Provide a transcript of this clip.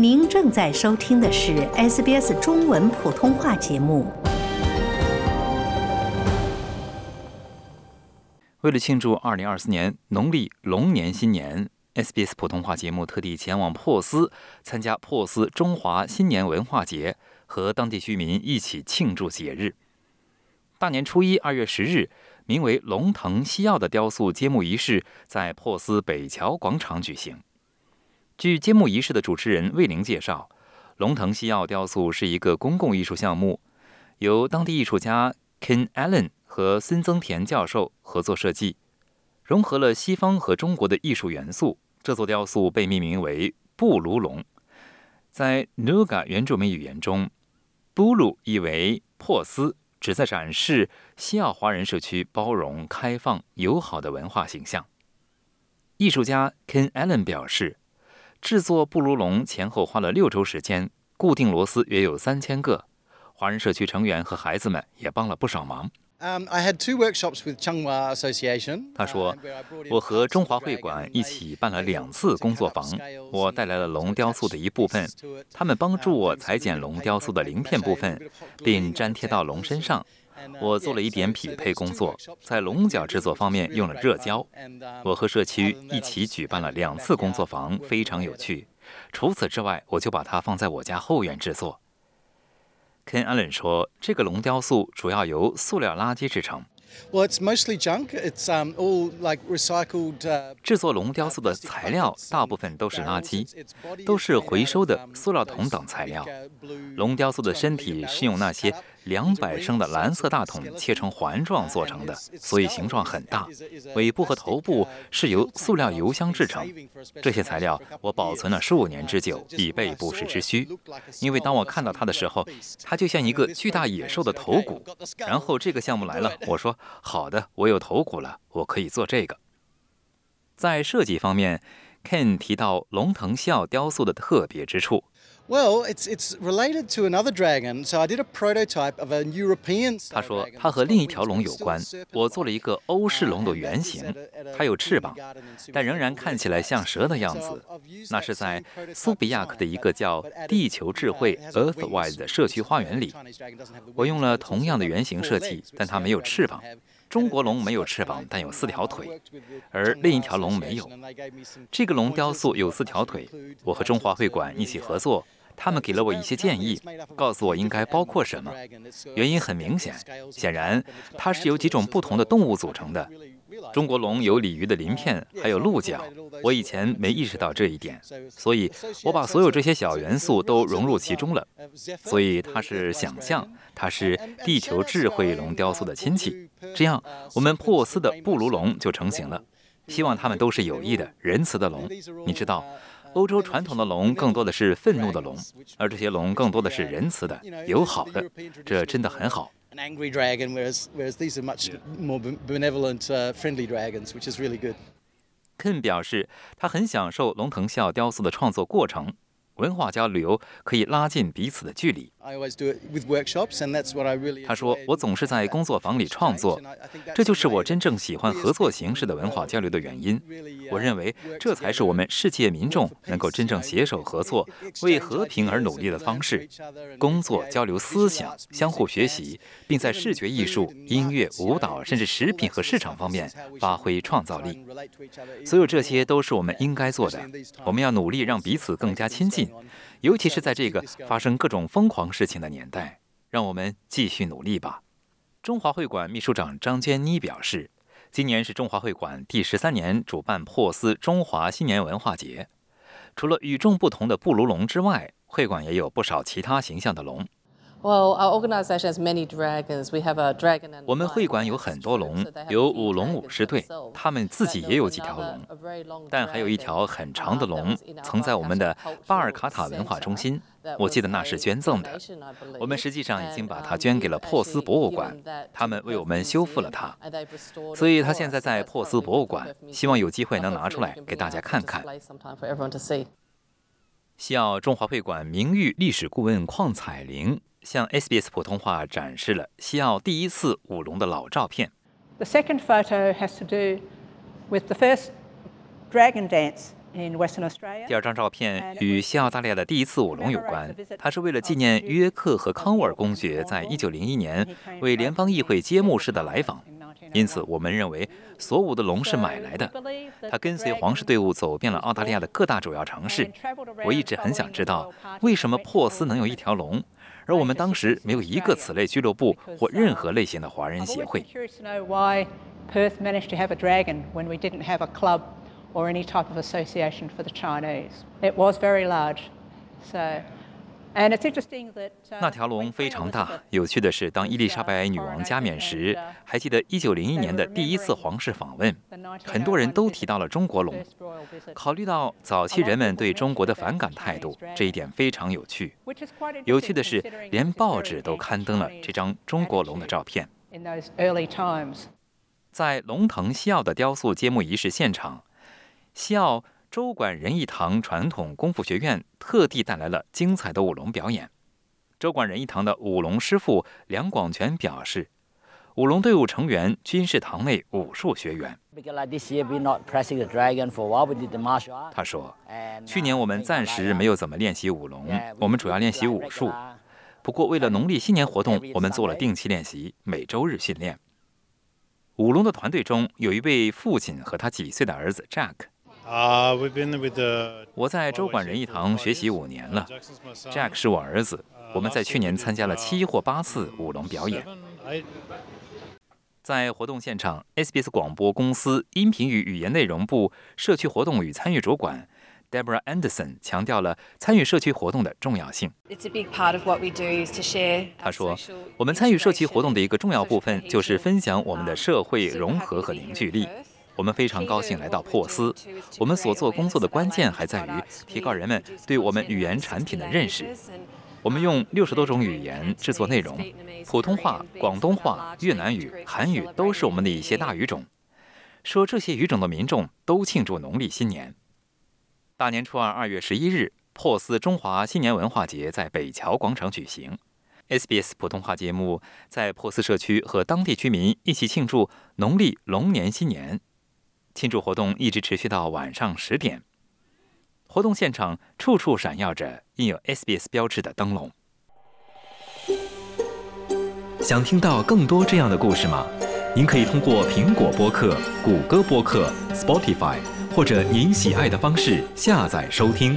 您正在收听的是 SBS 中文普通话节目。为了庆祝2024年农历龙年新年，SBS 普通话节目特地前往珀斯参加珀斯中华新年文化节，和当地居民一起庆祝节日。大年初一，二月十日，名为“龙腾西耀”的雕塑揭幕仪式在珀斯北桥广场举行。据揭幕仪式的主持人魏玲介绍，“龙腾西耀”雕塑是一个公共艺术项目，由当地艺术家 Ken Allen 和孙增田教授合作设计，融合了西方和中国的艺术元素。这座雕塑被命名为“布鲁龙”。在 Nuga 原住民语言中，“布鲁”意为珀斯。旨在展示西澳华人社区包容、开放、友好的文化形象。艺术家 Ken Allen 表示，制作布鲁龙前后花了六周时间，固定螺丝约有三千个。华人社区成员和孩子们也帮了不少忙。他说：“我和中华会馆一起办了两次工作坊，我带来了龙雕塑的一部分，他们帮助我裁剪龙雕塑的鳞片部分，并粘贴到龙身上。我做了一点匹配工作，在龙角制作方面用了热胶。我和社区一起举办了两次工作坊，非常有趣。除此之外，我就把它放在我家后院制作。” Ken Allen 说：“这个龙雕塑主要由塑料垃圾制成。” Well, it's mostly junk. It's um all like recycled. 制作龙雕塑的材料大部分都是垃圾，都是回收的塑料桶等材料。龙雕塑的身体是用那些两百升的蓝色大桶切成环状做成的，所以形状很大。尾部和头部是由塑料油箱制成。这些材料我保存了数年之久，以备不时之需。因为当我看到它的时候，它就像一个巨大野兽的头骨。然后这个项目来了，我说。好的，我有头骨了，我可以做这个。在设计方面，Ken 提到龙腾啸雕塑的特别之处。Well, it's it's related to another dragon, so I did a prototype of a European. 他说，他和另一条龙有关。我做了一个欧式龙的原型，它有翅膀，但仍然看起来像蛇的样子。那是在苏比亚克的一个叫“地球智慧 ”（Earthwise） 的社区花园里。我用了同样的原型设计，但它没有翅膀。中国龙没有翅膀，但有四条腿，而另一条龙没有。这个龙雕塑有四条腿。我和中华会馆一起合作。他们给了我一些建议，告诉我应该包括什么。原因很明显，显然它是由几种不同的动物组成的。中国龙有鲤鱼的鳞片，还有鹿角。我以前没意识到这一点，所以我把所有这些小元素都融入其中了。所以它是想象，它是地球智慧龙雕塑的亲戚。这样，我们珀斯的布鲁龙就成型了。希望它们都是有益的、仁慈的龙。你知道。欧洲传统的龙更多的是愤怒的龙，而这些龙更多的是仁慈的、友好的，这真的很好。Ken 表示，他很享受龙腾啸雕塑的创作过程。文化交流可以拉近彼此的距离。他说：“我总是在工作坊里创作，这就是我真正喜欢合作形式的文化交流的原因。我认为这才是我们世界民众能够真正携手合作、为和平而努力的方式。工作、交流思想、相互学习，并在视觉艺术、音乐、舞蹈，甚至食品和市场方面发挥创造力。所有这些都是我们应该做的。我们要努力让彼此更加亲近。”尤其是在这个发生各种疯狂事情的年代，让我们继续努力吧。中华会馆秘书长张娟妮表示，今年是中华会馆第十三年主办珀斯中华新年文化节。除了与众不同的布卢龙之外，会馆也有不少其他形象的龙。Well, our organization has many dragons. We have a dragon and 我们会馆有很多龙，有舞龙舞狮队，他们自己也有几条龙，但还有一条很长的龙，曾在我们的巴尔卡塔文化中心。我记得那是捐赠的。我们实际上已经把它捐给了珀斯博物馆，他们为我们修复了它，所以它现在在珀斯博物馆。希望有机会能拿出来给大家看看。西澳中华会馆名誉历史顾问邝彩玲。向 SBS 普通话展示了西澳第一次舞龙的老照片。The second photo has to do with the first dragon dance 第二张照片与西澳大利亚的第一次舞龙有关，它是为了纪念约克和康沃尔公爵在一九零一年为联邦议会揭幕式的来访。因此，我们认为所舞的龙是买来的。他跟随皇室队伍走遍了澳大利亚的各大主要城市。我一直很想知道，为什么珀斯能有一条龙，而我们当时没有一个此类俱乐部或任何类型的华人协会。Perth managed to have a dragon when we didn't have a club or any type of association for the Chinese. It was very large. So, 那条龙非常大。有趣的是，当伊丽莎白女王加冕时，还记得1901年的第一次皇室访问，很多人都提到了中国龙。考虑到早期人们对中国的反感态度，这一点非常有趣。有趣的是，连报纸都刊登了这张中国龙的照片。在龙腾西奥的雕塑揭幕仪式现场，西澳州管仁义堂传统功夫学院特地带来了精彩的舞龙表演。州管仁义堂的舞龙师傅梁广全表示，舞龙队伍成员均是堂内武术学员。他说：“去年我们暂时没有怎么练习舞龙，我们主要练习武术。不过为了农历新年活动，我们做了定期练习，每周日训练。”舞龙的团队中有一位父亲和他几岁的儿子 Jack。我在州管仁义堂学习五年了。Jack 是我儿子。我们在去年参加了七或八次舞龙表演。在活动现场，SBS 广播公司音频与语言内容部社区活动与参与主管。Deborah Anderson 强调了参与社区活动的重要性。他说：“我们参与社区活动的一个重要部分就是分享我们的社会融合和凝聚力。我们非常高兴来到珀斯。我们所做工作的关键还在于提高人们对我们语言产品的认识。我们用六十多种语言制作内容，普通话、广东话、越南语、韩语都是我们的一些大语种。说这些语种的民众都庆祝农历新年。”大年初二，二月十一日，珀斯中华新年文化节在北桥广场举行。SBS 普通话节目在珀斯社区和当地居民一起庆祝农历龙年新年。庆祝活动一直持续到晚上十点。活动现场处处闪耀着印有 SBS 标志的灯笼。想听到更多这样的故事吗？您可以通过苹果播客、谷歌播客、Spotify。或者您喜爱的方式下载收听。